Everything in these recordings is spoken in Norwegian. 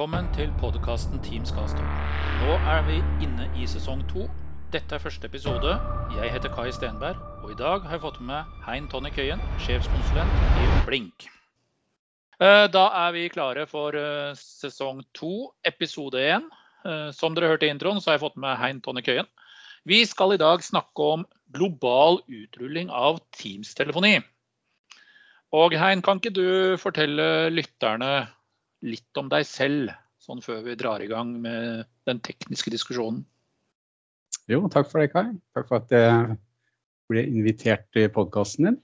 Velkommen til podkasten Teams Caster. Nå er vi inne i sesong to. Dette er første episode. Jeg heter Kai Stenberg, og i dag har jeg fått med Hein Tonje Køyen, sjefskonsulent i Blink. Eh, Da er vi klare for eh, sesong to, episode én. Eh, Som dere hørte i introen, så har jeg fått med Hein Tonje Køyen. Vi skal i dag snakke om global utrulling av Teams-telefoni. Og Hein, kan ikke du fortelle lytterne litt om deg selv, sånn før vi drar i gang med den tekniske diskusjonen? Jo, takk for det, Kai. Takk for at jeg ble invitert til podkasten din.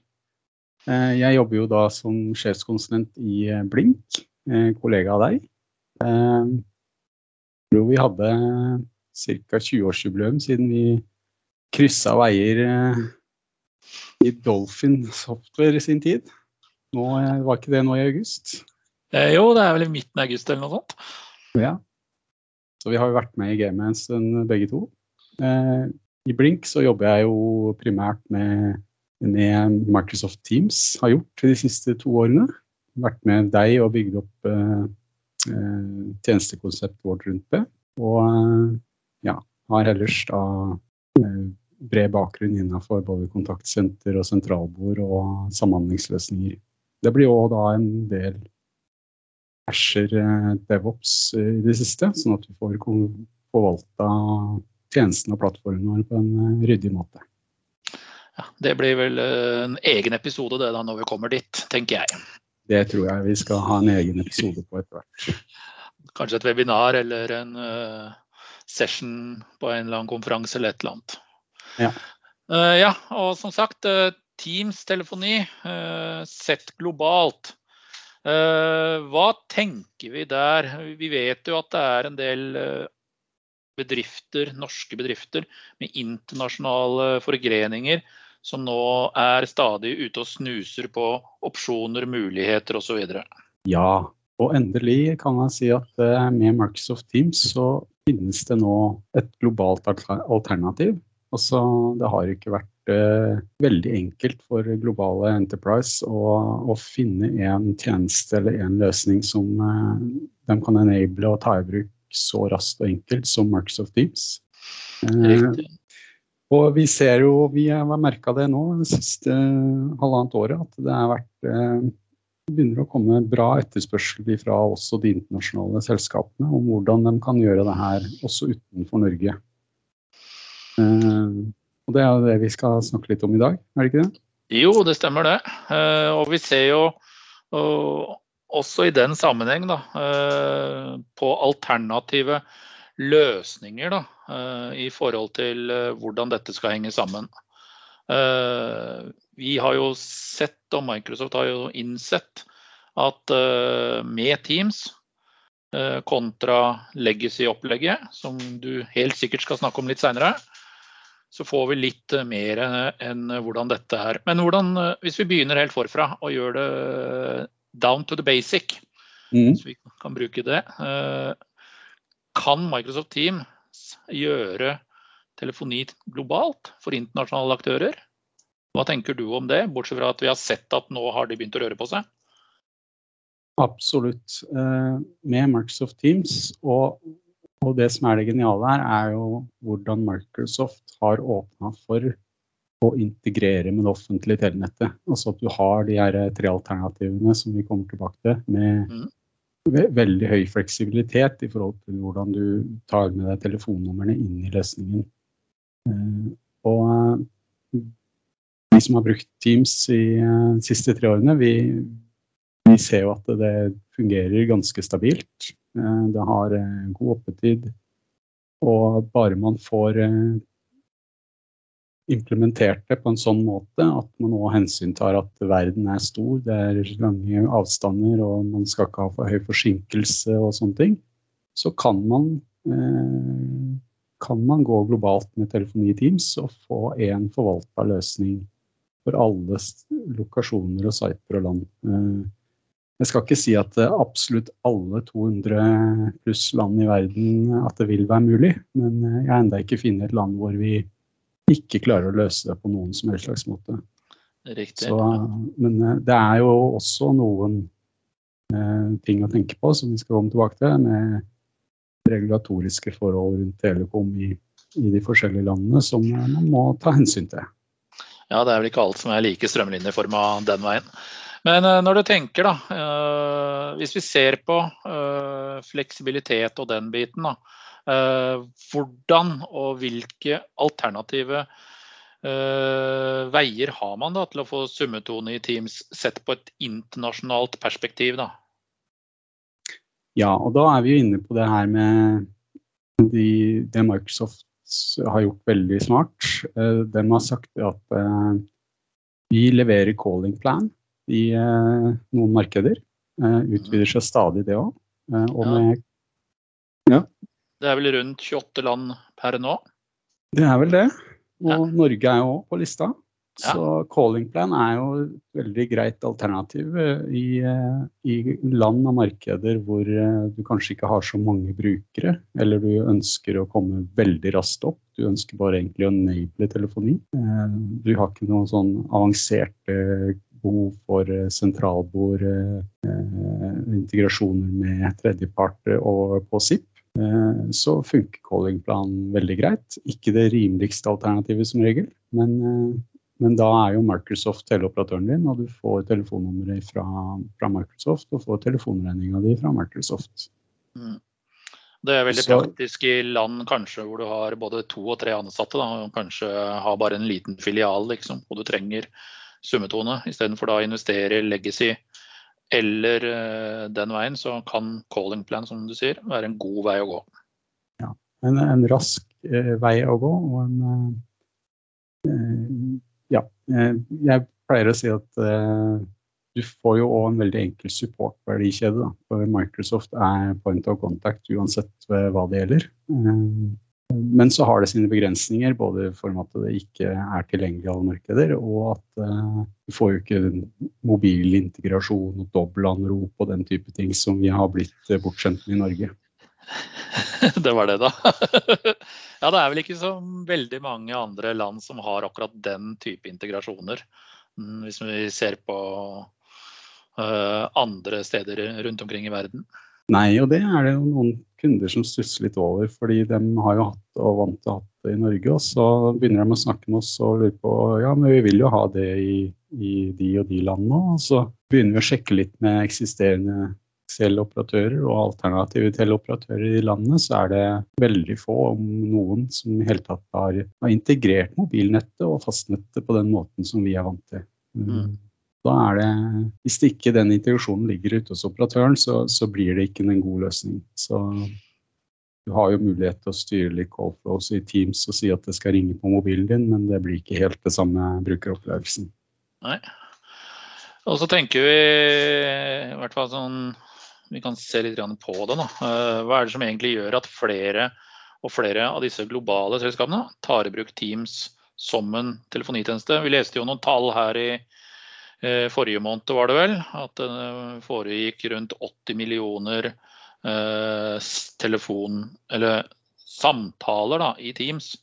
Eh, Jeg jobber jo da som sjefskonsulent i eh, Blink, eh, kollega av deg. Jeg tror vi hadde ca. 20-årsjubileum siden vi kryssa veier i Dolphin Software i sin tid. Nå, var ikke det nå i august? Eh, jo, det er vel i midten av august eller noe sånt. Ja. Så vi har jo vært med i gamet en stund begge to. Eh, I Blink så jobber jeg jo primært med, med Microsoft Teams, har gjort de siste to årene. Vært med deg og bygd opp eh, eh, tjenestekonseptet vårt rundt det. Og eh, ja, har ellers da eh, bred bakgrunn innenfor både kontaktsenter og sentralbord og samhandlingsløsninger. Det blir òg da en del Asher eh, DevOps eh, i det siste, sånn at vi får forvalta tjenestene og plattformene våre på en eh, ryddig måte. Ja, det blir vel en egen episode det da når vi kommer dit, tenker jeg. Det tror jeg vi skal ha en egen episode på etter hvert. Kanskje et webinar eller en session på en eller annen konferanse eller et eller annet. Ja. Ja, og som sagt, Teams-telefoni sett globalt. Eh, hva tenker vi der? Vi vet jo at det er en del eh, bedrifter, norske bedrifter med internasjonale forgreninger som nå er stadig ute og snuser på opsjoner, muligheter osv. Ja, og endelig kan jeg si at eh, med Microsoft Teams så finnes det nå et globalt alternativ. Altså, det har ikke vært eh, veldig enkelt for globale enterprise å, å finne en tjeneste eller en løsning som eh, de kan enable og ta i bruk så raskt og enkelt som Microsoft Teams. Eh, og vi ser jo, vi har merka det nå det siste halvannet året, at det har vært eh, begynner å komme bra etterspørsel fra også de internasjonale selskapene om hvordan de kan gjøre det her også utenfor Norge. Eh, og Det er jo det vi skal snakke litt om i dag, er det ikke det? Jo, det stemmer det. Eh, Og vi ser jo også i den sammenheng da, eh, på alternative løsninger da, eh, i forhold til eh, hvordan dette skal henge sammen. Eh, Vi har jo sett, og Microsoft har jo innsett, at eh, med Teams eh, kontra legacy-opplegget, som du helt sikkert skal snakke om litt seinere, så får vi litt eh, mer enn hvordan dette er. Men hvordan, eh, hvis vi begynner helt forfra og gjør det down to the basic, så vi kan bruke det, eh, kan Microsoft Teams gjøre telefoni globalt for internasjonale aktører? Hva tenker du om det, bortsett fra at vi har sett at nå har de begynt å røre på seg? Absolutt. Eh, Med Microsoft Teams, og, og det som er det geniale her, er jo hvordan Microsoft har åpna for å integrere med det offentlige telenettet. Altså at du har de her tre alternativene som vi kommer tilbake til, med Mm. ve veldig høy fleksibilitet i forhold til hvordan du tar med deg telefonnumrene inn i løsningen. Eh, Og eh, vi som har brukt Teams i eh, de siste tre årene, vi, vi ser jo at det fungerer ganske stabilt. Eh, Det har eh, god oppetid. Og bare man får eh, implementert det på en sånn måte at man òg hensyntar at verden er stor, det er lange avstander og man skal ikke ha for høy forsinkelse og sånne ting, så kan man, kan man gå globalt med telefoni i Teams og få en forvalta løsning for alle lokasjoner og sider og land. Jeg skal ikke si at eh, absolutt alle 200 pluss land i verden at det vil være mulig, men eh, jeg har ennå ikke funnet et land hvor vi ikke klarer å løse det på noen som helst slags måte. Riktig. Så, men eh, det er jo også noen eh, ting å tenke på som vi skal komme tilbake til, med regulatoriske forhold rundt telekom i, i de forskjellige landene som man må ta hensyn til. Ja, det er vel ikke alt som er like strømlinjeforma den veien. Men uh, når du tenker, da. Uh, hvis vi ser på uh, fleksibilitet og den biten, da. hvordan og hvilke alternative veier har man da til å få summetone i Teams sett på et internasjonalt perspektiv, da? Ja, og da er vi jo inne på det her med de, det Microsoft har gjort veldig smart. De har sagt at vi leverer calling plan i eh, noen markeder. Eh, utvider seg stadig, det òg. Eh, ja. Det er vel rundt 28 land per nå? Det er vel det. Og ja. Norge er jo òg på lista. Ja. Så calling plan er jo et veldig greit alternativ i, i, land og markeder hvor du kanskje ikke har så mange brukere, eller du ønsker å komme veldig raskt opp. Du ønsker bare egentlig å enable telefoni. Du har ikke noen sånn avanserte behov for eh, sentralbord, eh, eh, integrasjoner med tredjepart og på SIP, så funker callingplanen veldig greit. Ikke det rimeligste alternativet som regel, men, men da er jo Microsoft teleoperatøren din, og du får telefonnummeret fra, fra Microsoft og får telefonregninga di fra Microsoft. Mm. Det er veldig så, praktisk i land kanskje hvor du har både to og tre ansatte, da, og kanskje har bare en liten filial, liksom, og du trenger summetone. Istedenfor å investere i legacy eller uh, den veien, så kan calling plan, som du sier, være en god vei å gå. Ja, en, en rask uh, vei å gå og en uh, Ja, jeg pleier å si at du får jo òg en veldig enkel support-verdikjede. For Microsoft er point of contact uansett hva det gjelder. Men så har det sine begrensninger, både i form av at det ikke er tilgjengelig i alle markeder, og at uh, du får jo ikke mobil integrasjon og dobbeltanrop og den type ting som vi har blitt uh, bortskjemt med i Norge. det var det, da. ja, det er vel ikke så veldig mange andre land som har akkurat den type integrasjoner. Mm, hvis vi ser på uh, andre steder rundt omkring i verden. Nei, og det er det jo noen kunder som stusser litt over, fordi de har jo hatt og vant til å ha det i Norge. Og så begynner de å snakke med oss og lurer på ja, men vi vil jo ha det i, i de og de landene. Og så begynner vi å sjekke litt med eksisterende Excel-operatører og alternative teleoperatører i landet, så er det veldig få, om noen, som i hele tatt har, har integrert mobilnettet og fastnettet på den måten som vi er vant til. Mm. Da er det, Hvis det ikke den integrasjonen ligger ute hos operatøren, så, så, blir det ikke en god løsning. Så du har jo mulighet til å styre litt callflows i Teams og si at det skal ringe på mobilen din, men det blir ikke helt det samme brukeropplevelsen. Nei. Og så tenker vi i hvert fall sånn Vi kan se litt på det. Da. Eh, hva er det som egentlig gjør at flere og flere av disse globale selskapene tar i bruk Teams som en telefonitjeneste? Vi leste jo noen tall her i forrige måned var det vel, at det foregikk rundt 80 millioner eh, telefon, eller samtaler da, i Teams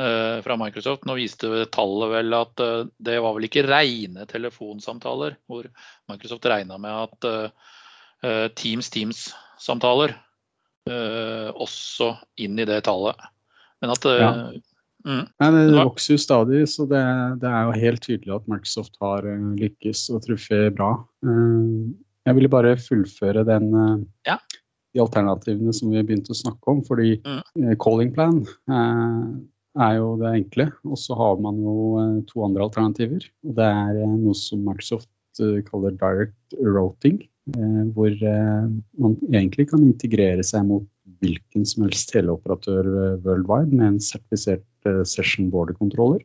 eh, fra Microsoft. Nå viste tallet vel at det var vel ikke rene telefonsamtaler, hvor Microsoft regna med at Teams Teams-samtaler også inn i det tallet. Men at ja. Mm. Men det vokser jo stadig, så det, det, er jo helt tydelig at Microsoft har uh, lykkes og truffet bra. Uh, jeg ville bare fullføre den, uh, ja. de alternativene som vi begynte å snakke om. Fordi mm. calling plan er jo det enkle. Og så har man jo to andre alternativer. Og det er noe som Microsoft kaller direct routing. hvor man egentlig kan integrere seg mot hvilken som helst teleoperatør worldwide med en sertifisert Eh, session border-kontroller.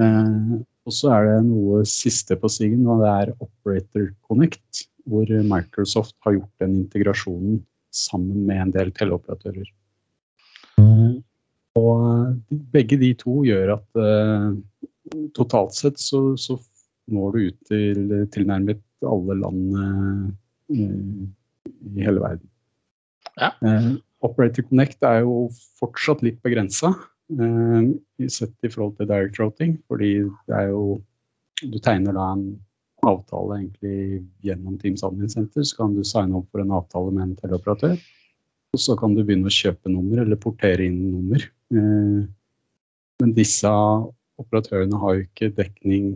Eh, og så er det noe siste på stigen, og det er Operator Connect, hvor Microsoft har gjort den integrasjonen sammen med en del teleoperatører. Eh, og begge de to gjør at totalt sett så, så, når du ut til tilnærmet alle land i hele verden. Ja. Uh, Operator Connect er jo fortsatt litt begrensa. Uh, sett i forhold til direct routing, fordi det er jo Du tegner da en avtale egentlig gjennom Teams Admin Center. Så kan du signe opp for en avtale med en teleoperatør. Og så kan du begynne å kjøpe nummer eller portere inn nummer. Eh, men disse operatørene har jo ikke dekning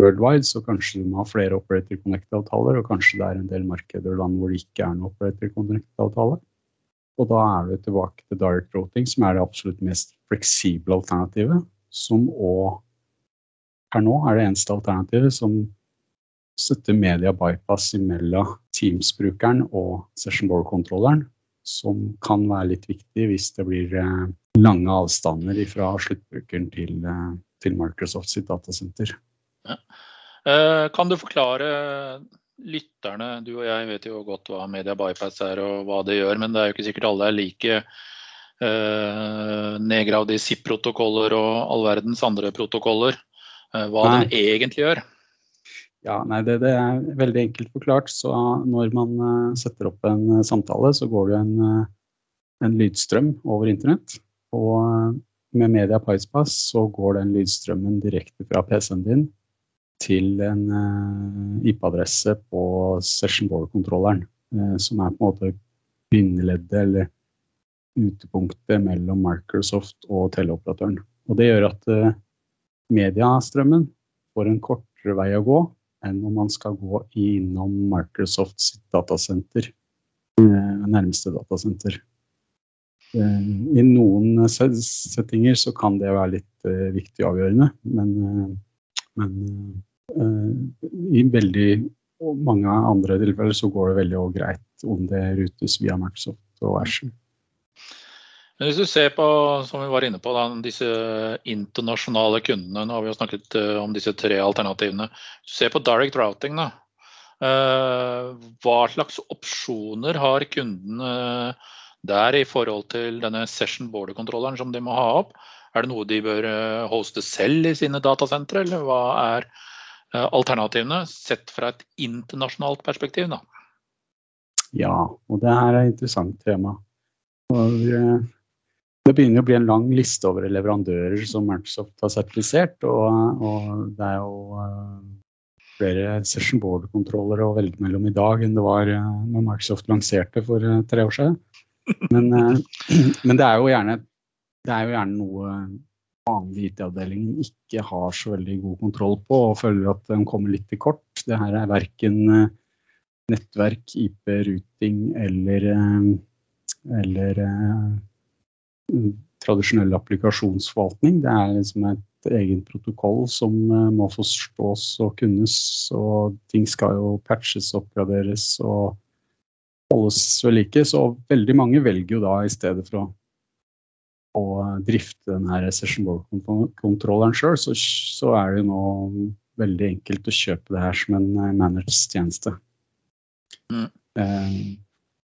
worldwide, så kanskje du har flere Operator Connect-avtaler, og kanskje det er en del markeder og land hvor det ikke er noen Operator Connect-avtale. Og da er du tilbake til direct routing, som er det absolutt mest fleksible alternativet, som òg per nå er det eneste alternativet som setter media bypass imellom Teams-brukeren og session board-kontrolleren, som kan være litt viktig hvis det blir eh, lange avstander fra sluttbrukeren til, eh, til Microsoft sitt datasenter. Eh, kan du forklare lytterne, du og jeg vet jo godt hva media bypass er og hva det gjør, men det er jo ikke sikkert alle er like eh, nedgravd i SIP-protokoller og all verdens andre protokoller. Eh, hva nei. den egentlig gjør. Ja, nei, det, det, er veldig enkelt forklart. Så når man setter opp en samtale, så går det en, en lydstrøm over internett. Og med Media Picepass så går den lydstrømmen direkte fra PC-en din til en uh, IP-adresse på session board-kontrolleren, uh, som er på en måte bindeleddet eller utepunktet mellom Microsoft og teleoperatøren. Og det gjør at mediestrømmen mediastrømmen får en kortere vei å gå enn om man skal gå innom Microsofts datasenter, nærmeste datasenter. I noen settinger så kan det være litt viktig og avgjørende, men, men Eh, I veldig mange andre tilfeller så går det veldig greit om det rutes via Microsoft og Azure. Men hvis du ser på som vi var inne på, da, disse internasjonale kundene, nå har vi jo snakket uh, om disse tre alternativene. Hvis du ser på direct routing, da, uh, hva slags opsjoner har kundene der i forhold til denne session border-kontrolleren som de må ha opp? Er det noe de bør hoste selv i sine datasentre, eller hva er Eh, alternativene sett fra et internasjonalt perspektiv. Da. Ja, og det her er et interessant tema. Og, eh, det begynner å bli en lang liste over leverandører som Microsoft har sertifisert. Og, og det er jo uh, flere session board-kontroller å velge mellom i dag enn det var når Microsoft lanserte for tre år siden. Men, men det, er gjerne, det er jo gjerne noe vanlige IT-avdelingen ikke har så veldig god kontroll på, og føler at den kommer litt til kort. Det her er verken eh, nettverk, IP-ruting eller, eh, eller uh, tradisjonell applikasjonsforvaltning. Det er liksom et egen protokoll som må forstås og kunnes, og ting skal jo patches, oppgraderes og holdes ved like. Så veldig mange velger jo da i stedet for å å drifte denne session board-kontrolleren sjøl, så, så, er det jo nå veldig enkelt å kjøpe det her som en eh, managed tjeneste. Mm. Eh,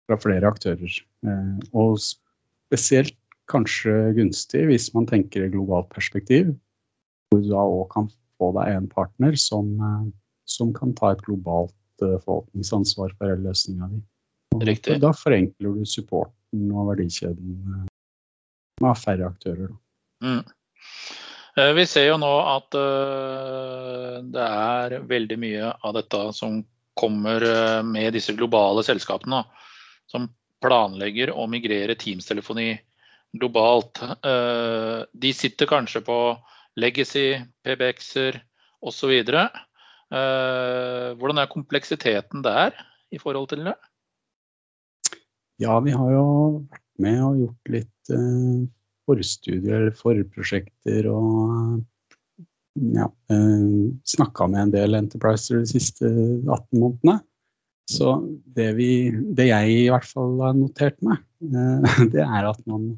fra flere aktører. Eh, og spesielt kanskje gunstig hvis man tenker i globalt perspektiv, hvor du da òg kan få deg en partner som, som kan ta et globalt forvaltningsansvar for hele løsninga di. Da forenkler du supporten og verdikjeden med færre aktører. Mm. Eh, vi ser jo nå at uh, det er veldig mye av dette som kommer uh, med disse globale selskapene, som planlegger å migrere Teams-telefoni globalt. De sitter kanskje på legacy, PBX-er osv. Hvordan er kompleksiteten der i forhold til det? Ja, vi har jo vært med og gjort litt eh, forstudier eller forprosjekter og ja, eh, snakka med en del enterpriser de siste 18 månedene. Så det, vi, det jeg i hvert fall har notert meg, eh, det er at man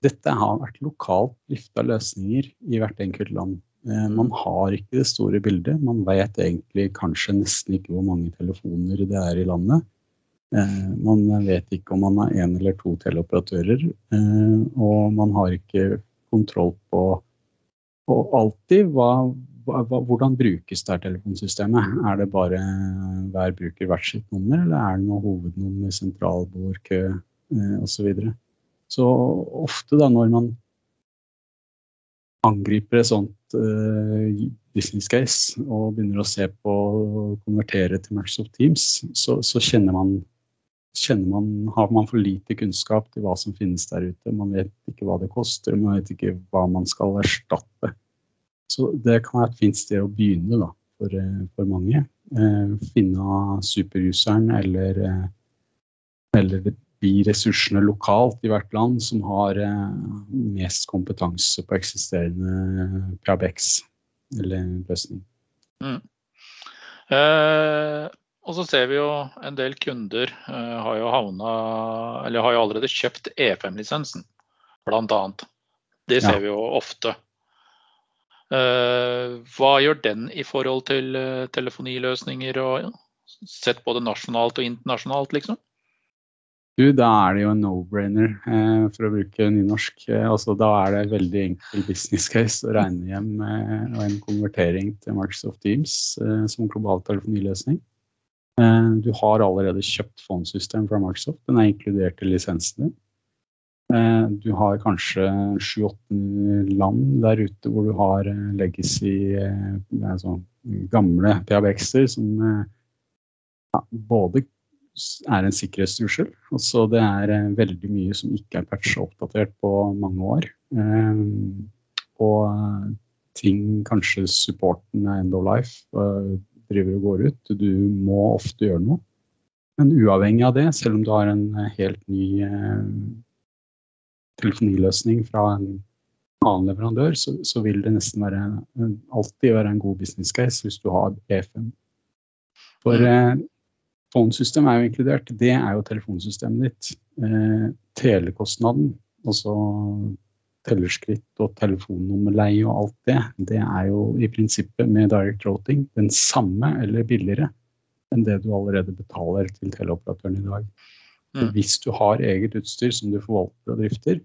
Dette har vært lokalt drifta løsninger i hvert enkelt land. Eh, man har ikke det store bildet. Man vet egentlig kanskje nesten ikke hvor mange telefoner det er i landet. Eh, man vet ikke om man har én eller to teleoperatører, eh, og man har ikke kontroll på, på alltid hva, hva, hvordan brukes det her telefonsystemet. Er det bare hver bruker hvert sitt nummer, eller er det noe hovednummer, sentralbord, kø eh, osv. Så, så ofte da når man angriper et sånt business case og begynner å se på å konvertere til Microsoft Teams, så, så kjenner, man, kjenner man, har man for lite kunnskap til hva som finnes der ute. Man vet ikke hva det koster, man vet ikke hva man skal erstatte. Så det kan være et fint sted å begynne da, for, eh, for mange. Eh, finne superuseren eller, eller de ressursene lokalt i hvert land som har eh, mest kompetanse på eksisterende PABX eller løsning. Mm. Eh, og så ser vi jo en del kunder uh, har jo havna eller har jo allerede kjøpt E5-lisensen, bl.a. Det ser ja. vi jo ofte. Uh, hva gjør den i forhold til uh, telefoniløsninger, og ja, sett både nasjonalt og internasjonalt, liksom? Du, da er det jo en no-brainer, eh, for å bruke nynorsk. Eh, altså, da er det veldig enkel business case å regne hjem eh, en konvertering til Microsoft Teams som global telefoniløsning. Eh, du har allerede kjøpt fondsystem fra Microsoft. Den er inkludert i lisensen din. Eh, du har kanskje sju-åtte land der ute hvor du har legacy, altså gamle PABX-er som ja, både er en sikkerhetstrussel. så det er eh, veldig mye som ikke er patcha oppdatert på mange år. Eh, og eh, ting, kanskje supporten er end of life, driver og går ut. Du må ofte gjøre noe. Men uavhengig av det, selv om du har en helt ny telefoniløsning fra en annen leverandør, så, så, vil det nesten være, alltid være en god business case hvis du har E5. For eh, Phone-system er jo inkludert. Det er jo telefonsystemet ditt. Eh, telekostnaden, altså tellerskritt og telefonnummerleie og alt det, det er jo i prinsippet med direct routing den samme eller billigere enn det du allerede betaler til teleoperatøren i dag. Mm. Hvis du har eget utstyr som du forvalter og drifter,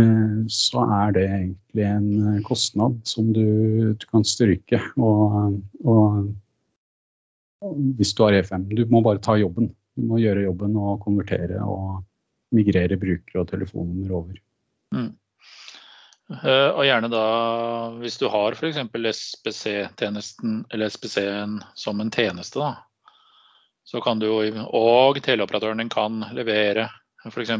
eh, så er det egentlig en kostnad som du, du kan stryke. Og, og hvis du har E5. Du må bare ta jobben. Du må gjøre jobben og konvertere og migrere brukere og telefonnummer over. Mm. Uh, og gjerne da, hvis du har f.eks. SPC-tjenesten eller SPC-en som en tjeneste, da, så kan du jo, og teleoperatøren din kan levere f.eks.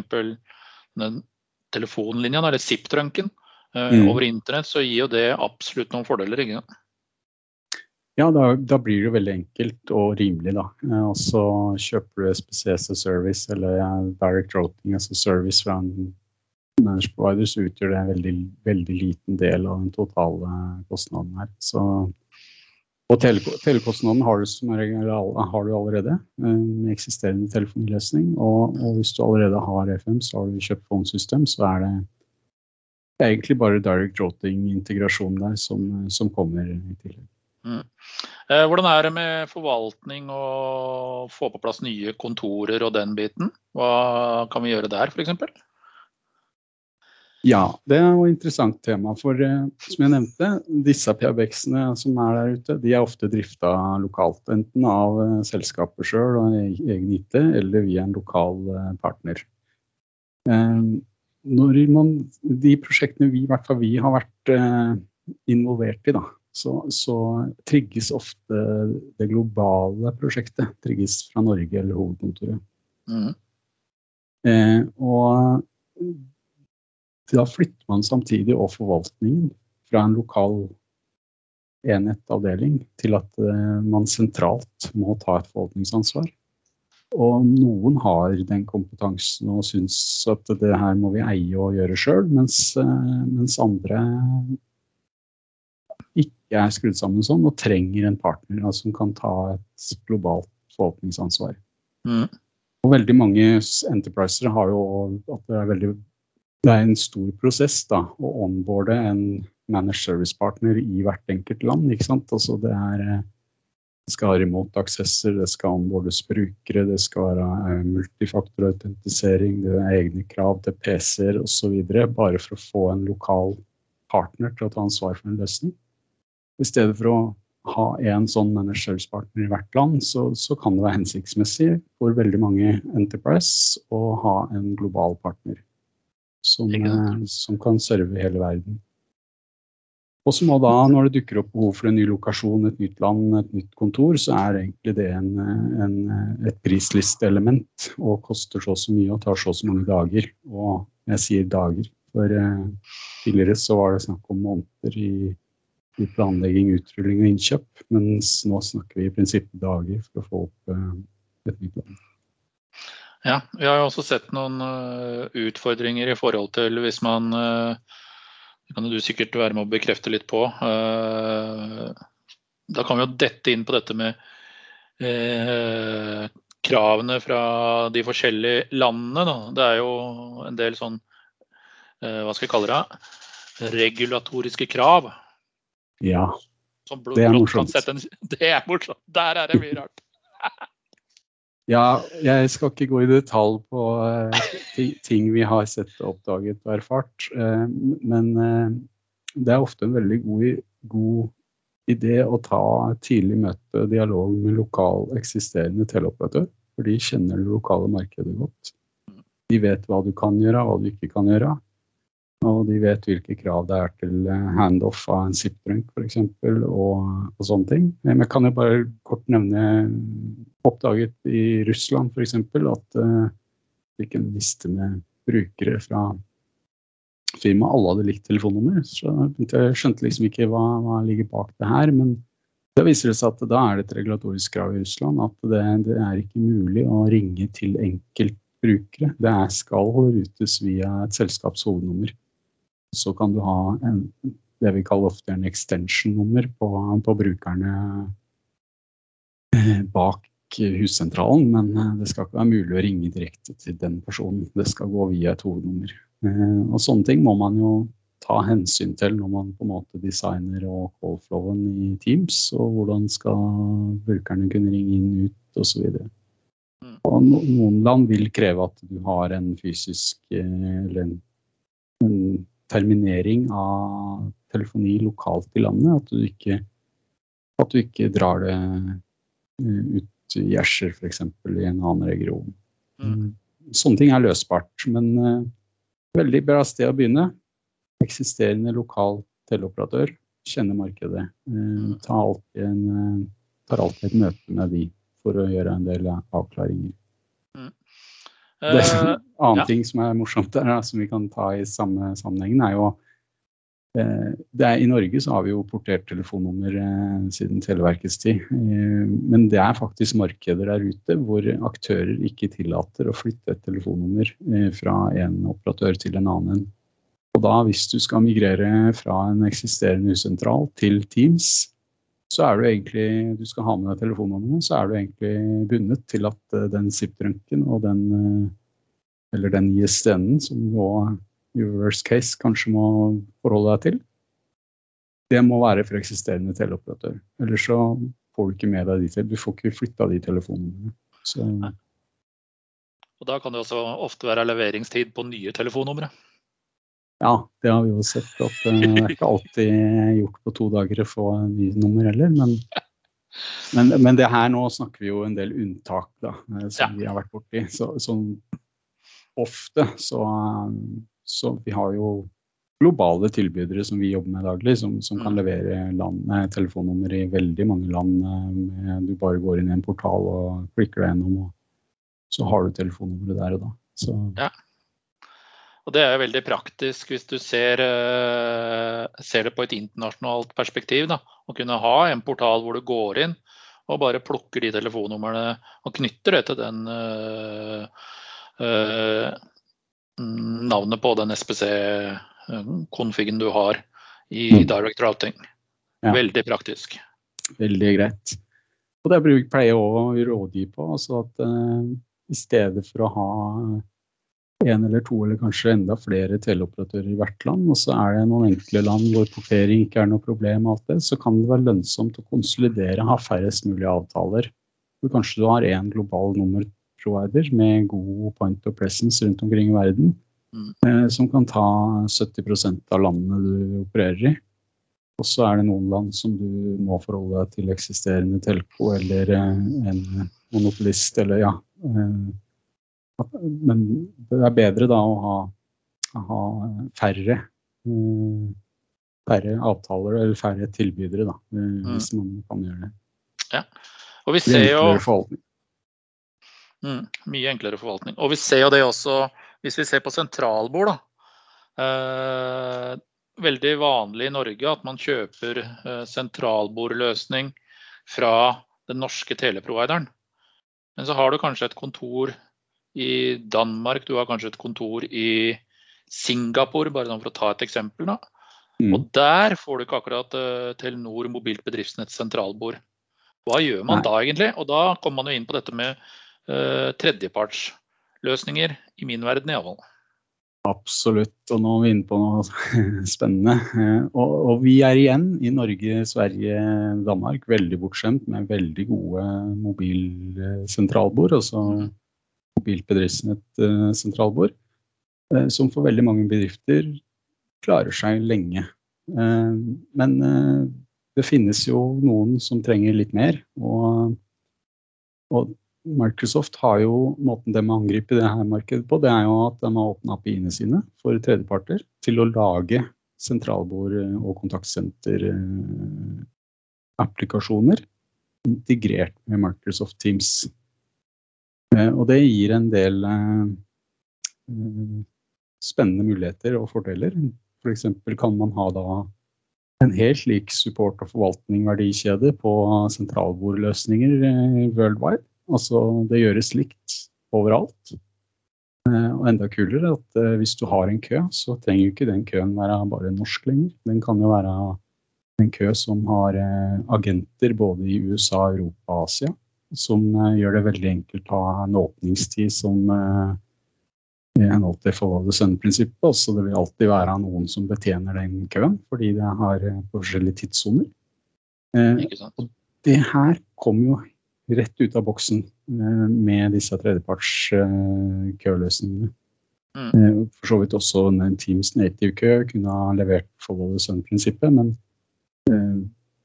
telefonlinja, eller ZIP-trunken, uh, mm. over internett, så gir jo det absolutt noen fordeler. ikke sant? Ja, da, da, blir det veldig enkelt og rimelig, da. Eh, og så kjøper du SPC as a service eller direct routing as a service fra en managed provider, så utgjør det en veldig, veldig liten del av den totale kostnaden her. Så, og tele, telekostnaden har du, som regel, har du allerede eh, med eksisterende telefoniløsning. Og, og, hvis du allerede har FM, så har du kjøpt fondsystem, så er det egentlig bare direct routing-integrasjon der som, som kommer i tillegg. Mm. Eh, hvordan er det med forvaltning og få på plass nye kontorer og den biten? Hva kan vi gjøre der f.eks.? Ja, det er jo et interessant tema. For eh, som jeg nevnte, disse PABX-ene som er der ute, de er ofte drifta lokalt. Enten av eh, selskapet sjøl og egen IT, eller via en lokal partner. Når man, de prosjektene vi, i hvert fall vi har vært involvert i, da, så, så, trigges ofte det globale prosjektet trigges fra Norge eller hovedkontoret. Mm. Eh, og da flytter man samtidig og forvaltningen fra en lokal enhet, avdeling, til at eh, man sentralt må ta et forvaltningsansvar. Og noen har den kompetansen og syns at det her må vi eie og gjøre sjøl, mens, eh, mens andre ikke er skrudd sammen sånn, og trenger en partner altså, som kan ta et globalt forvaltningsansvar. Mm. Og veldig mange enterpriser har jo at det er veldig det er en stor prosess da, å onboarde en managed service partner i hvert enkelt land. ikke sant? Altså det, er, det skal ha remote-aksesser, det skal onboardes brukere, det skal være eh, multifaktorautentisering, det er egne krav til PC-er osv. Bare for å få en lokal partner til å ta ansvar for en løsning. I stedet for å ha en sånn managed service-partner i hvert land, så, så, kan det være hensiktsmessig for veldig mange Enterprise å ha en global partner som, som kan serve hele verden. Og så må da, når det dukker opp behov for en ny lokasjon, et nytt land, et nytt kontor, så er egentlig det en, en, et prislisteelement og koster så og så mye og tar så og så mange dager. Og jeg sier dager, for eh, tidligere så var det snakk om måneder i, i, planlegging, utrulling og innkjøp, mens nå snakker vi i prinsippet dager for å få opp eh, et nytt land. Ja, vi har jo også sett noen uh, utfordringer i forhold til hvis man uh, Det kan du sikkert være med å bekrefte litt på. Uh, da kan vi jo dette inn på dette med kravene fra de forskjellige landene. Da. Det er jo en del sånn Hva skal jeg kalle det? Regulatoriske krav. Ja. det er morsomt. Det er morsomt. Der er det mye rart. Ja, jeg skal ikke gå i detalj på uh, ting vi har sett, oppdaget og erfart. Uh, men uh, det er ofte en veldig god, god, idé å ta tidlig møte dialog med lokal eksisterende teleoperatør. For de kjenner det lokale markedet godt. De vet hva du kan gjøre, hva du ikke kan gjøre. Og de vet hvilke krav det er til eh, handoff av en zip-drunk f.eks. Og, og sånne ting. Men jeg kan jo bare kort nevne oppdaget i Russland f.eks. at uh, fikk en liste med brukere fra firmaet. Alle hadde likt telefonnummer. Så jeg skjønte liksom ikke hva, hva ligger bak det her. Men da viser det seg at da er det et regulatorisk krav i Russland at det, det er ikke mulig å ringe til enkeltbrukere. Det er, skal rutes via et selskaps hovednummer. Så kan du ha en, det vi kaller ofte en extension-nummer på, på, brukerne eh, bak hussentralen, men eh, det skal ikke være mulig å ringe direkte til den personen. Det skal gå via et hovednummer. Eh, og sånne ting må man jo ta hensyn til når man på en måte designer og callflowen i Teams, og hvordan skal brukerne kunne ringe inn, ut osv. Mm. Noen land vil kreve at du har en fysisk eller en, en terminering av telefoni lokalt i landet. At du ikke, at du ikke drar det eh, ut i Gjersjer f.eks. i en annen region. Mm. Sånne ting er løsbart, men uh, veldig bra sted å begynne. Eksisterende lokal teleoperatør, kjenner markedet. Uh, tar, alltid en, uh, tar alltid et møte med de for å gjøre en del avklaringer. Mm. Det er en annen ja. ting som er morsomt der, som vi kan ta i samme sammenhengen, er jo er, I Norge så har vi jo portert telefonnummer eh, siden Televerkets tid. Eh, men det er faktisk markeder der ute hvor aktører ikke tillater å flytte et telefonnummer eh, fra en operatør til en annen. Og da, hvis du skal migrere fra en eksisterende usentral til Teams, så er du egentlig du skal ha med deg telefonnummeret, så er du egentlig bundet til at den SIP-trunken og den eller den ISDN-en som nå worst case kanskje må forholde deg til, det må være for eksisterende teleoperatør. Ellers så får du ikke med deg de til. Du får ikke flytta de telefonene. Så. Og da kan det også ofte være leveringstid på nye telefonnumre. Ja, det har vi jo sett at uh, det er ikke alltid gjort på to dager å få nye nummer heller. Men, men, men, det her nå snakker vi jo en del unntak da, eh, som ja. vi har vært borti. Så, så ofte så, så Vi har jo globale tilbydere som vi jobber med daglig, som, som kan mm. levere land, med telefonnummer i veldig mange land. Eh, du bare går inn i en portal og klikker deg gjennom, og så har du telefonnummeret der og da. Så, ja. Og Det er veldig praktisk hvis du ser, uh, ser det på et internasjonalt perspektiv. Da. Å kunne ha en portal hvor du går inn og bare plukker de telefonnumrene og knytter det til den uh, uh, navnet på den SPC-konfigen du har i mm. direct routing. Ja. Veldig praktisk. Veldig greit. Og det pleier jeg å rådgi på. altså at I stedet for å ha en eller to eller kanskje enda flere teleoperatører i hvert land, og så er det noen enkle land hvor portering ikke er noe problem, alt det, så kan det være lønnsomt å konsolidere, ha færrest mulig avtaler. Hvor kanskje du har én global nummerprovider med god point of presence rundt omkring i verden, mm. eh, som kan ta 70% av landene du opererer i. Og så er det noen land som du må forholde deg til eksisterende telco eller eh, en monopolist eller ja. Eh, men det er bedre da å ha, ha færre uh, færre avtaler eller færre tilbydere, da, mm. hvis man kan gjøre det. Ja, og vi ser jo mm, Mye enklere forvaltning. Og vi ser jo det også hvis vi ser på sentralbord, da. Eh, veldig vanlig i Norge at man kjøper eh, sentralbordløsning fra den norske teleprovideren. Men så har du kanskje et kontor i Danmark, du har kanskje et kontor i Singapore, bare sånn for å ta et eksempel. da. Mm. Og der får du ikke akkurat uh, Telenor mobilt bedriftsnett sentralbord. Hva gjør man Nei. da egentlig? Og da kommer man jo inn på dette med tredjepartsløsninger, i min verden iallfall. Absolutt, og nå er vi inne på noe spennende. Eh, og, og, vi er igjen i Norge, Sverige, Danmark veldig bortskjemt med veldig gode mobilsentralbord. Altså mm. mobilt sentralbord. Som for veldig mange bedrifter klarer seg lenge. Eh, men eh, det finnes jo noen som trenger litt mer. Og, og Microsoft har jo måten de angriper det her markedet på, det er jo at de har åpna API-ene sine for tredjeparter til å lage sentralbord- og kontaktsenter-applikasjoner integrert med Microsoft Teams. Eh, og det gir en del spennende muligheter og fordeler. F.eks. For kan man ha da en helt lik support- og forvaltning-verdikjede på sentralbordløsninger eh, worldwide. Altså det gjøres likt overalt. Eh, og enda kulere at eh, hvis du har en kø, så trenger jo ikke den køen være bare norsk lenger. Den kan jo være en kø som har agenter både i USA, Europa og Asia. Som gjør det veldig enkelt å ha en åpningstid som i henhold til follow the sun-prinsippet. Så det vil alltid være noen som betjener den køen, fordi det har eh, forskjellige tidssoner. Eh, og det her kommer jo rett ut av boksen eh, med disse tredjeparts eh, køløsningene. Mm. Eh, for så vidt også en Teams native kø kunne ha levert follow the sun-prinsippet, men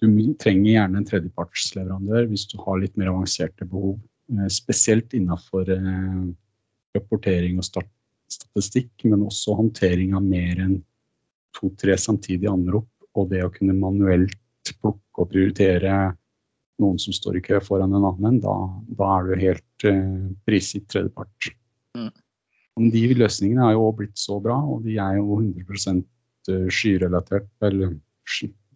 du trenger gjerne en tredjepartsleverandør hvis du har litt mer avanserte behov. Spesielt innafor rapportering og statistikk, men også håndtering av mer enn to-tre samtidige anrop. Og det å kunne manuelt plukke og prioritere noen som står i kø foran en annen, da, da er du helt eh, prisgitt tredjepart. Mm. Men de løsningene er jo òg blitt så bra, og de er jo 100 eh, skyrelatert, eller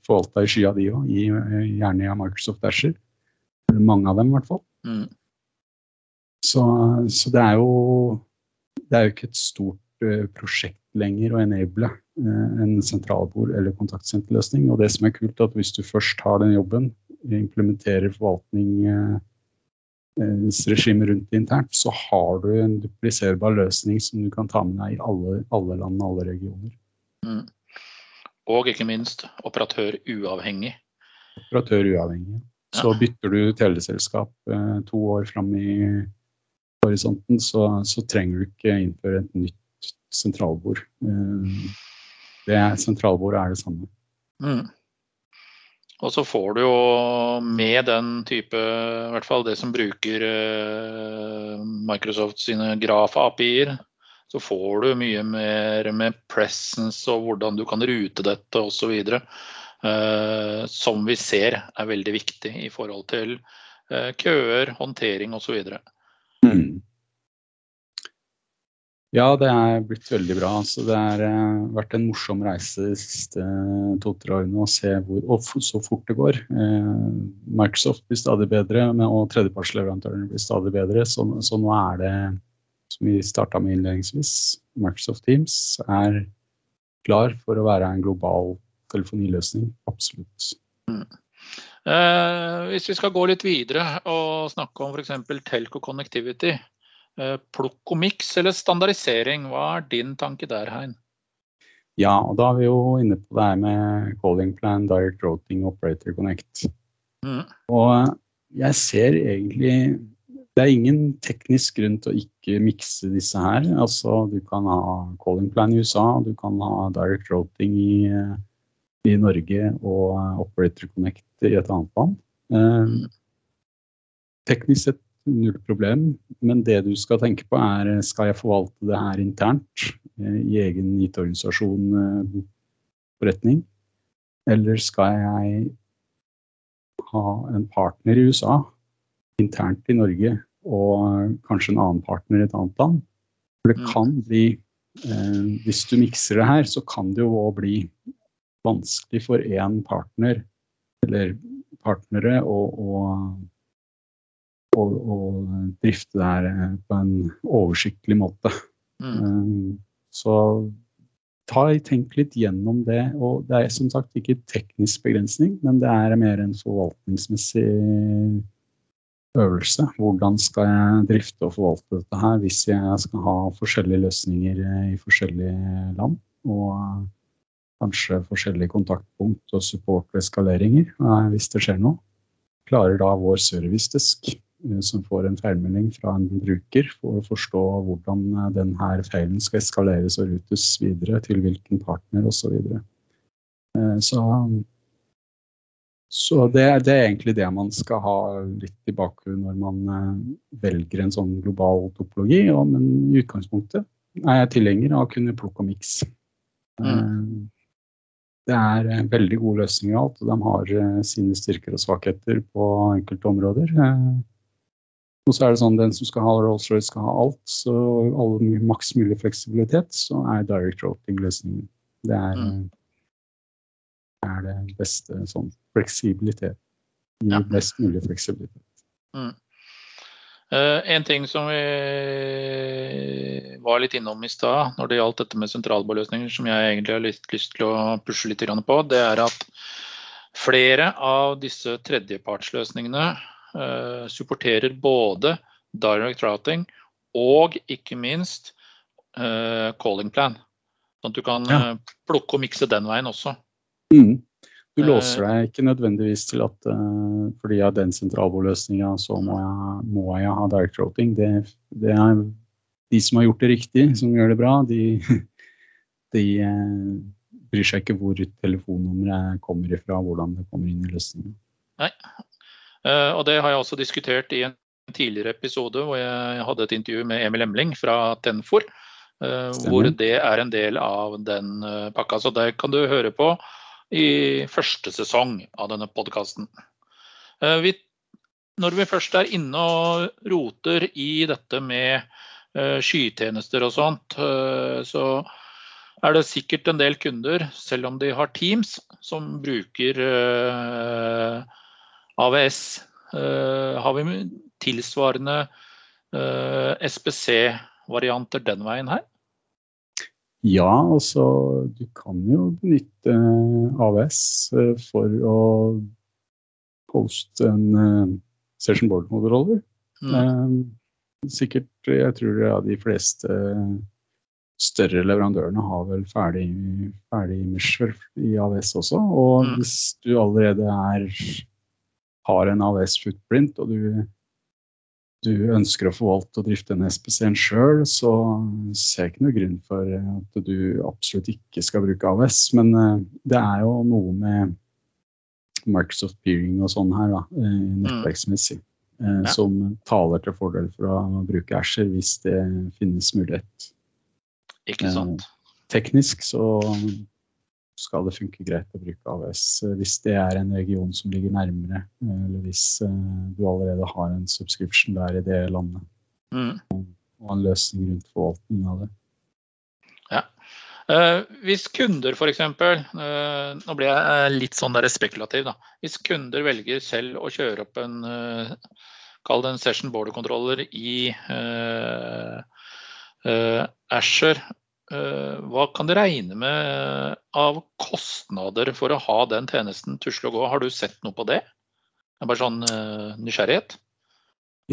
forvalta i skya de òg, gjerne i Microsoft Asher. Mange av dem i hvert fall. Mm. Så, så, det er jo det er jo ikke et stort prosjekt lenger å enable uh, en sentralbord- eller kontaktsenterløsning. Og det som er kult, er at hvis du først har den jobben, implementerer forvaltningsregimet uh, rundt det internt, så har du en dupliserbar løsning som du kan ta med deg i alle, alle land og alle regioner. Mm. Og ikke minst operatør uavhengig. Operatør uavhengig. Så ja. bytter du teleselskap to år fram i horisonten, så, så, trenger du ikke innføre et nytt sentralbord. Eh, det sentralbordet er det samme. Mm. Og så får du jo med den type, i hvert fall det som bruker eh, Microsoft sine Graf-API-er, så får du mye mer med presence og hvordan du kan rute dette osv. Eh, som vi ser er veldig viktig i forhold til køer, håndtering osv. Mm. Ja, det er blitt veldig bra. Altså, det har uh, vært en morsom reise de siste uh, to-tre årene å se hvor, og så fort det går. Uh, Microsoft blir stadig bedre, og tredjepartsleverandørene blir stadig bedre. Så, så, nå er det, som vi starta med innledningsvis, Microsoft Teams er klar for å være en global telefoniløsning. Absolutt. Mm. Eh, hvis vi skal gå litt videre og snakke om f.eks. telco connectivity, eh, plukk og miks eller standardisering, hva er din tanke der, Hein? Ja, og da er vi jo inne på det her med calling plan, direct routing, operator connect. Mm. Og eh, jeg ser egentlig Det er ingen teknisk grunn til å ikke mikse disse her. Altså, du kan ha calling plan i USA, du kan ha direct routing i i Norge og Operator Connect i et annet land. Eh, teknisk sett null problem, men det du skal tenke på er skal jeg forvalte det her internt eh, i egen IT-organisasjon, eh, forretning, Eller skal jeg ha en partner i USA internt i Norge og kanskje en annen partner i et annet land? For det Mm. kan bli eh, Hvis du mikser det her, så kan det jo òg bli vanskelig for én partner eller partnere å, å, å, og drifte det her eh, på en oversiktlig måte. Mm. Eh, Så ta, tenk litt gjennom det. Og det er som sagt ikke teknisk begrensning, men det er mer en forvaltningsmessig øvelse. Hvordan skal jeg drifte og forvalte dette her hvis jeg skal ha forskjellige løsninger eh, i forskjellige land? Og kanskje forskjellige kontaktpunkt og support og eskaleringer hvis det skjer noe. Klarer da vår servicedesk, som får en feilmelding fra en bruker, for å forstå hvordan eh, denne feilen skal eskaleres og rutes videre til hvilken partner osv. Så, videre. Eh, så så det, det er egentlig det man skal ha litt i bakhodet når man eh, velger en sånn global topologi. Ja, men i utgangspunktet er jeg tilhenger av å kunne plukke og mikse. Mm. det er eh, veldig gode løsninger alt, og de har eh, sine styrker og svakheter på enkelte områder. Og så er det sånn den som skal ha Rolls-Royce skal ha alt, så all maks mulig fleksibilitet, så er direct routing løsningen. Det er, Mm. er det beste sånn fleksibilitet. Gi Ja. best mulig fleksibilitet. Eh, en ting som vi var litt innom i stad når det gjaldt dette med sentralbordløsninger, som jeg egentlig har lyst, lyst til å pushe litt på, det er at flere av disse tredjepartsløsningene supporterer både direct routing og ikke minst eh, calling plan. Sånn at du kan Ja. eh, plukke og mikse den veien også. Mm. Du Eh, låser deg ikke nødvendigvis til at uh, fordi jeg har den sentralbordløsninga, så må jeg, må jeg ha direct routing. Det, det er de som har gjort det riktig, som gjør det bra, de, de eh, bryr seg ikke hvor telefonnummeret kommer ifra, hvordan det kommer inn i løsningen. Eh, og det har jeg også diskutert i en tidligere episode hvor jeg hadde et intervju med Emil Emling fra Tenfor. eh, Stemmer. hvor det er en del av den eh, pakka. Så det kan du høre på i første sesong av denne podkasten. Når vi først er inne og roter i dette med eh, skytjenester og sånt, eh, så er det sikkert en del kunder, selv om de har Teams, som bruker eh, AVS. Eh, har vi tilsvarende eh, SPC-varianter den veien her? Ja, altså du kan jo benytte eh, AVS for å poste en session board-moderoller. Mm. Sikkert, jeg tror ja, de fleste større leverandørene har vel ferdig, ferdig i AVS også. Og Mm. hvis du allerede er, har en AVS-footprint, og du, du ønsker å forvalte og drifte en SPC-en sjøl, så ser jeg ikke noe grunn for at du absolutt ikke skal bruke AVS. Men eh, det er jo noe med Microsoft Peering og sånn her, da, eh, nettverksmessig, Mm. Ja. som taler til fordel for å bruke Asher hvis det finnes mulighet. Ikke sant? Teknisk så skal det funke greit å bruke AVS eh, hvis det er en region som ligger nærmere, eh, eller hvis eh, du allerede har en subscription der i det landet, Mm. og en løsning rundt forvaltning av det. Ja. hvis kunder f.eks. Uh, nå blir jeg litt sånn spekulativ. da. Hvis kunder velger selv å kjøre opp en Kall det en session border controller i uh, Asher. Eh, hva kan du regne med av kostnader for å ha den tjenesten tusle og gå? Har du sett noe på det? Det er bare sånn eh, nysgjerrighet.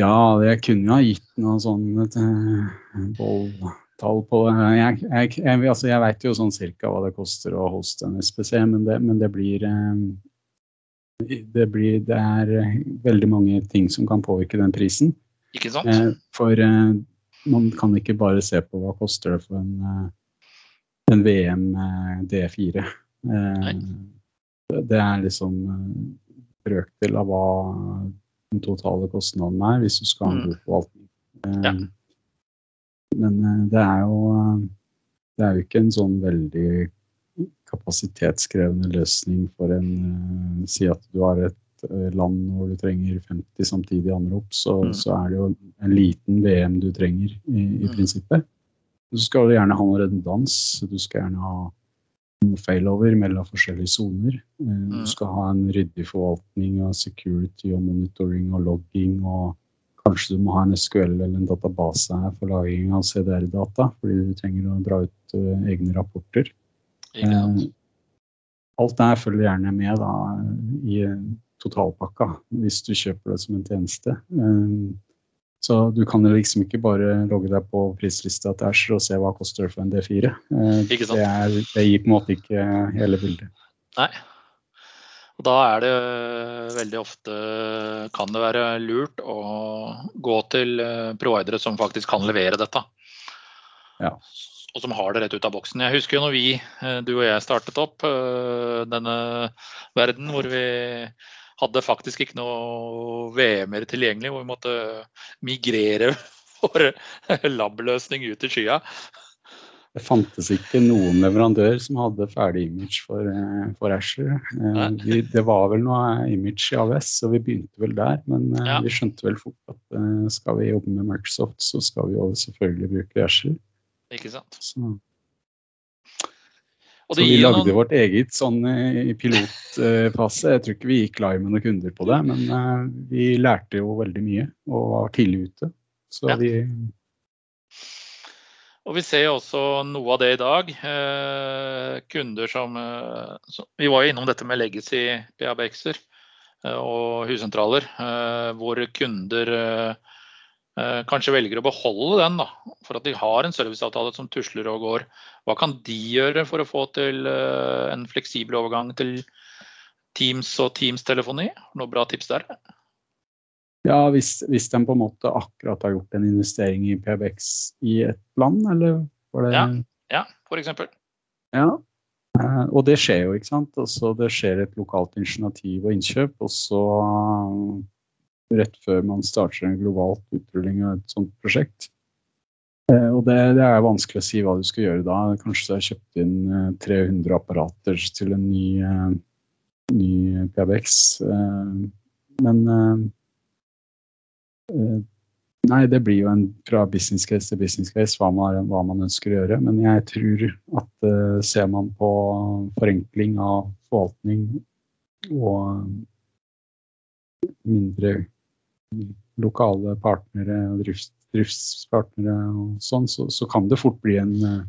Ja, jeg kunne jo ha gitt noe sånn et eh, bolltall på det. Jeg, jeg, jeg, altså jeg veit jo sånn cirka hva det koster å hoste en SPC, men det, men det blir eh, det, blir, det er eh, veldig mange ting som kan påvirke den prisen. Ikke sant? Eh, For eh, man kan ikke bare se på hva koster det for en, eh, en VM eh, D4. Eh, Nei. Det er liksom brøkdel av hva den totale kostnaden er, hvis du skal ha en Mm. god forvaltning. Ja. Men det er jo det er jo ikke en sånn veldig kapasitetskrevende løsning for en Si at du har et land hvor du trenger 50 samtidig anrop, så, mm. så, er det jo en liten VM du trenger i, i mm. prinsippet. Du skal gjerne ha noe redundans. Du skal gjerne ha noe failover mellom forskjellige soner. Mm. Du skal ha en ryddig forvaltning av security og monitoring og logging. og Kanskje du må ha en SQL eller en database her for lagring av CDR-data, fordi du trenger å dra ut egne rapporter. Eh, alt det her følger gjerne med da, i totalpakka hvis du kjøper det som en tjeneste. Eh, så du kan liksom ikke bare logge deg på prislista til Asher og se hva det koster for en D4. Eh, det, er, det, gir på en måte ikke hele bildet. Nei. Da er det veldig ofte kan det være lurt å gå til providere som faktisk kan levere dette. Ja og som har det rett ut av boksen. Jeg husker jo når vi, eh, du og jeg, startet opp eh, denne verden hvor vi hadde faktisk ikke noe VM-er tilgjengelig, hvor vi måtte migrere vår lab-løsning ut i skya. Det fantes ikke noen leverandør som hadde ferdig image for, eh, for Asher. Vi, det var vel noe image i AVS, så vi begynte vel der. Men ja. vi skjønte vel fort at skal vi jobbe med Microsoft, så skal vi jo selvfølgelig bruke Asher. Ikke sant. Så, så vi lagde noen... vårt eget sånn eh, i pilotfase. Jeg tror ikke vi gikk live med noen kunder på det, men uh, vi lærte jo veldig mye og var tidlig ute. Så ja. vi og vi ser jo også noe av det i dag. Eh, kunder som, eh, som, Vi var jo innom dette med legacy PABX-er eh, og hussentraler, eh, hvor kunder Eh, kanskje velger å beholde den, da, for at de har en serviceavtale som tusler og går. Hva kan de gjøre for å få til eh, en fleksibel overgang til Teams og Teams-telefoni? Noe bra tips der? Ja, hvis, hvis de på en måte akkurat har gjort en investering i PBX i et land, eller var det Ja, ja for eksempel. Ja, eh, og det skjer jo, ikke sant. Altså, det skjer et lokalt initiativ og innkjøp. Og så rett før man starter en globalt utrulling av et sånt prosjekt. Eh, og det, det, er vanskelig å si hva du skal gjøre da. Kanskje du har kjøpt inn 300 eh, apparater til en ny, eh, ny PBX. Men Nei, det blir jo en fra business case til business case hva man, hva man ønsker å gjøre. Men jeg tror at ser man på forenkling av forvaltning og mindre lokale partnere drifts, driftspartnere og sånn, så, så, kan det fort bli en uh,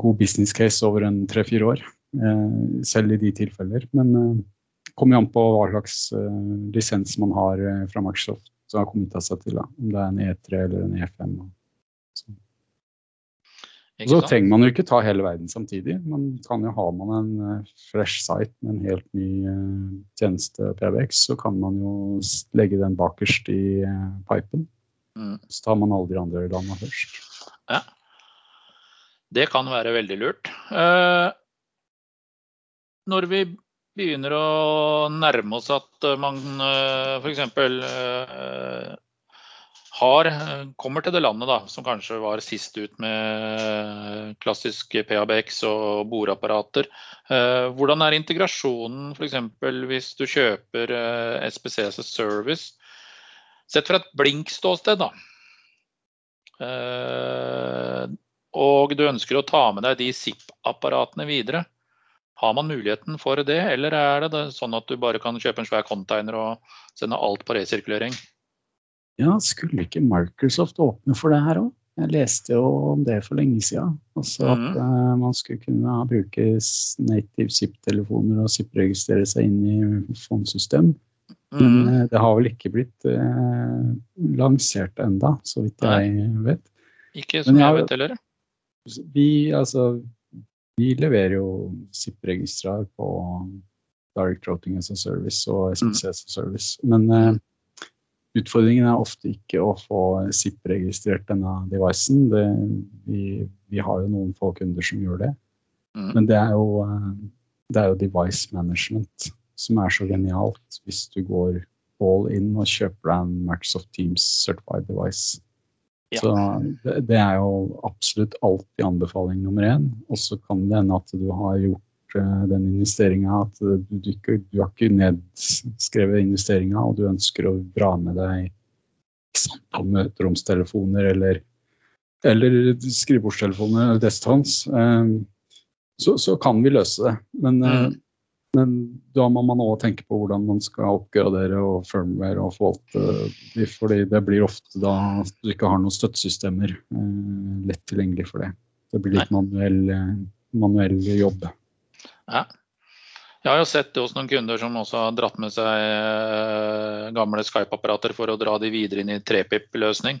god business case over en tre-fire år. Uh, selv i de tilfeller. Men uh, kommer jo an på hva slags lisens man har fra Microsoft som har kommet seg til. Da. Om det er en E3 eller en E5. Og, så trenger man jo ikke ta hele verden samtidig. Man kan jo ha man en uh, fresh site med en helt ny uh, tjeneste PBX, så kan man jo legge den bakerst i uh, pipen. Mm. Så tar man alle de andre landene først. Ja. Det kan være veldig lurt. når vi begynner å nærme oss at man f.eks har, eh, kommer til det landet da, som kanskje var sist ut med klassisk PABX og boreapparater. Eh, hvordan er integrasjonen f.eks. hvis du kjøper eh, SPCs service? Sett fra et blink-ståsted, da. Og du ønsker å ta med deg de ZIP-apparatene videre. Har man muligheten for det, eller er det sånn at du bare kan kjøpe en svær container og sende alt på resirkulering? Ja, skulle ikke Microsoft åpne for det her òg? Jeg leste jo om det for lenge siden. Altså at mm. uh, man skulle kunne bruke native ZIP-telefoner og ZIP-registrere seg inn i fondsystem. Mm. Men uh, det har vel ikke blitt uh, lansert enda, så vidt jeg Nei. vet. Ikke som jeg, jeg vet heller. Vi, altså, vi leverer jo ZIP-registrar på Direct Routing as a Service og SPC as a Service. Men Utfordringen er ofte ikke å få ZIP-registrert denne devicen. Det, vi, vi, har jo noen få kunder som gjør det. Mm. Men det er, jo, eh, det er, jo, device management som er så genialt hvis du går all in og kjøper deg en Microsoft Teams certified device. Ja. Så det, det, er jo absolutt alltid anbefaling nummer én. Og så kan det hende at du har gjort den investeringa, at du, du, ikke, du, har ikke nedskrevet investeringa, og du ønsker å dra med deg på møteromstelefoner eller, eller skrivebordstelefoner eller desktons, um, så, så, kan vi løse det. Men mm. Men da må man òg tenke på hvordan man skal oppgradere og firmware og forvalte de, fordi det blir ofte da at du ikke har noen støttesystemer eh, lett tilgjengelig for det. Det blir litt manuell, eh, manuell, jobb. Ja. Jeg har jo sett det hos noen kunder som også har dratt med seg eh, gamle Skype-apparater for å dra de videre inn i trepip-løsning.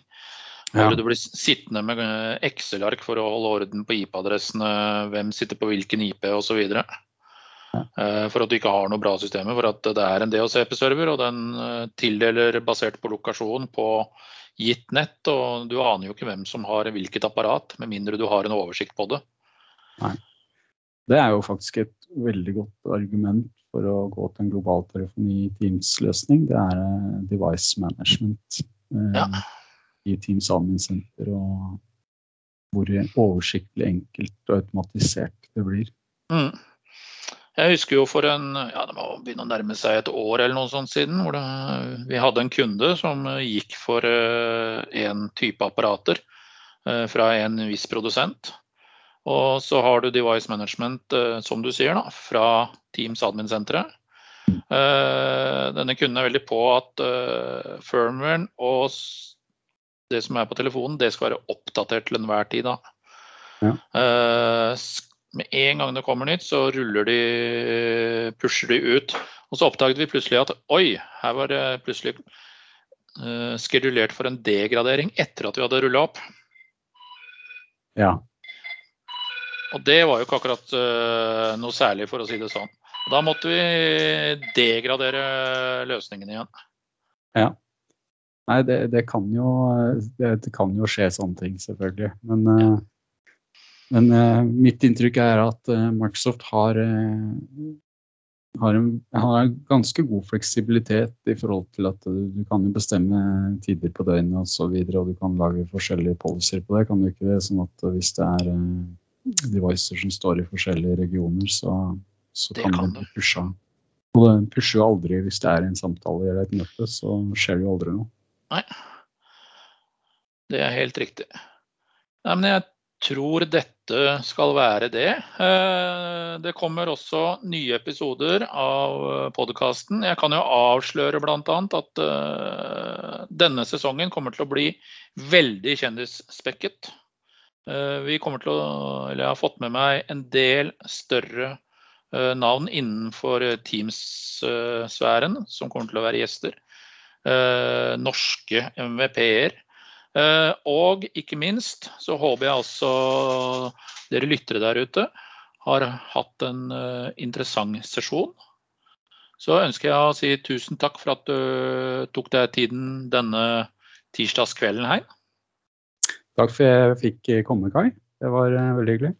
Ja. Hvor du blir sittende med eh, Excel-ark for å holde orden på IP-adressene, hvem sitter på hvilken IP osv. Ja. for at du ikke har noe bra systemer. For at det er en DHCP-server, og den eh, tildeler basert på lokasjon på gitt nett. Og du aner jo ikke hvem som har hvilket apparat, med mindre du har en oversikt på det. Nei. Det er jo faktisk et veldig godt argument for å gå til en global telefoni Teams-løsning. Det er eh, device management ja. i Teams Admin Center. Og hvor oversiktlig, enkelt og automatisert det blir. Mm. Jeg husker jo for en ja, det må begynne å nærme seg et år eller noe sånt siden, hvor det, vi hadde en kunde som gikk for én type apparater fra en viss produsent. Og så har du device management, uh, som du sier, da, fra Teams admin-senteret. denne kunden er veldig på at uh, firmwaren og det som er på telefonen, det skal være oppdatert til enhver tid. da. Ja med en gang det kommer nytt, så ruller de, pusher de ut. Og så oppdaget vi plutselig at oi, her var det plutselig skedulert for en degradering etter at vi hadde rulla opp. Ja. Og det var jo ikke akkurat uh, noe særlig, for å si det sånn. Da måtte vi degradere løsningen igjen. Ja. Nei, det, det, kan, jo, det, det kan jo skje sånne ting, selvfølgelig. Men uh, men uh, mitt inntrykk er at Microsoft har, har, en, har, en, ganske god fleksibilitet i forhold til at du kan jo bestemme tider på døgnet osv. Og, så videre, og du kan lage forskjellige policies på det. Kan du ikke det? Sånn at hvis det er devices som står i forskjellige regioner, så, så kan, kan det pushe. Og den pusher jo aldri hvis det er en samtale eller et møte, så skjer det jo aldri noe. Nei. Det er helt riktig. Nei, men jeg tror dette skal være det. Eh, det kommer også nye episoder av podkasten. Jeg kan jo avsløre bl.a. at eh, denne sesongen kommer til å bli veldig kjendisspekket. Eh, vi kommer til å, eller jeg har fått med meg en del større navn innenfor Teams-sfæren som kommer til å være gjester. Norske MVP-er Eh, og ikke minst så håper jeg også dere lyttere der ute har hatt en eh, interessant sesjon. Så ønsker jeg å si tusen takk for at du tok deg tiden denne tirsdagskvelden her. Takk for at jeg fikk komme, Kai. Det var eh, veldig hyggelig.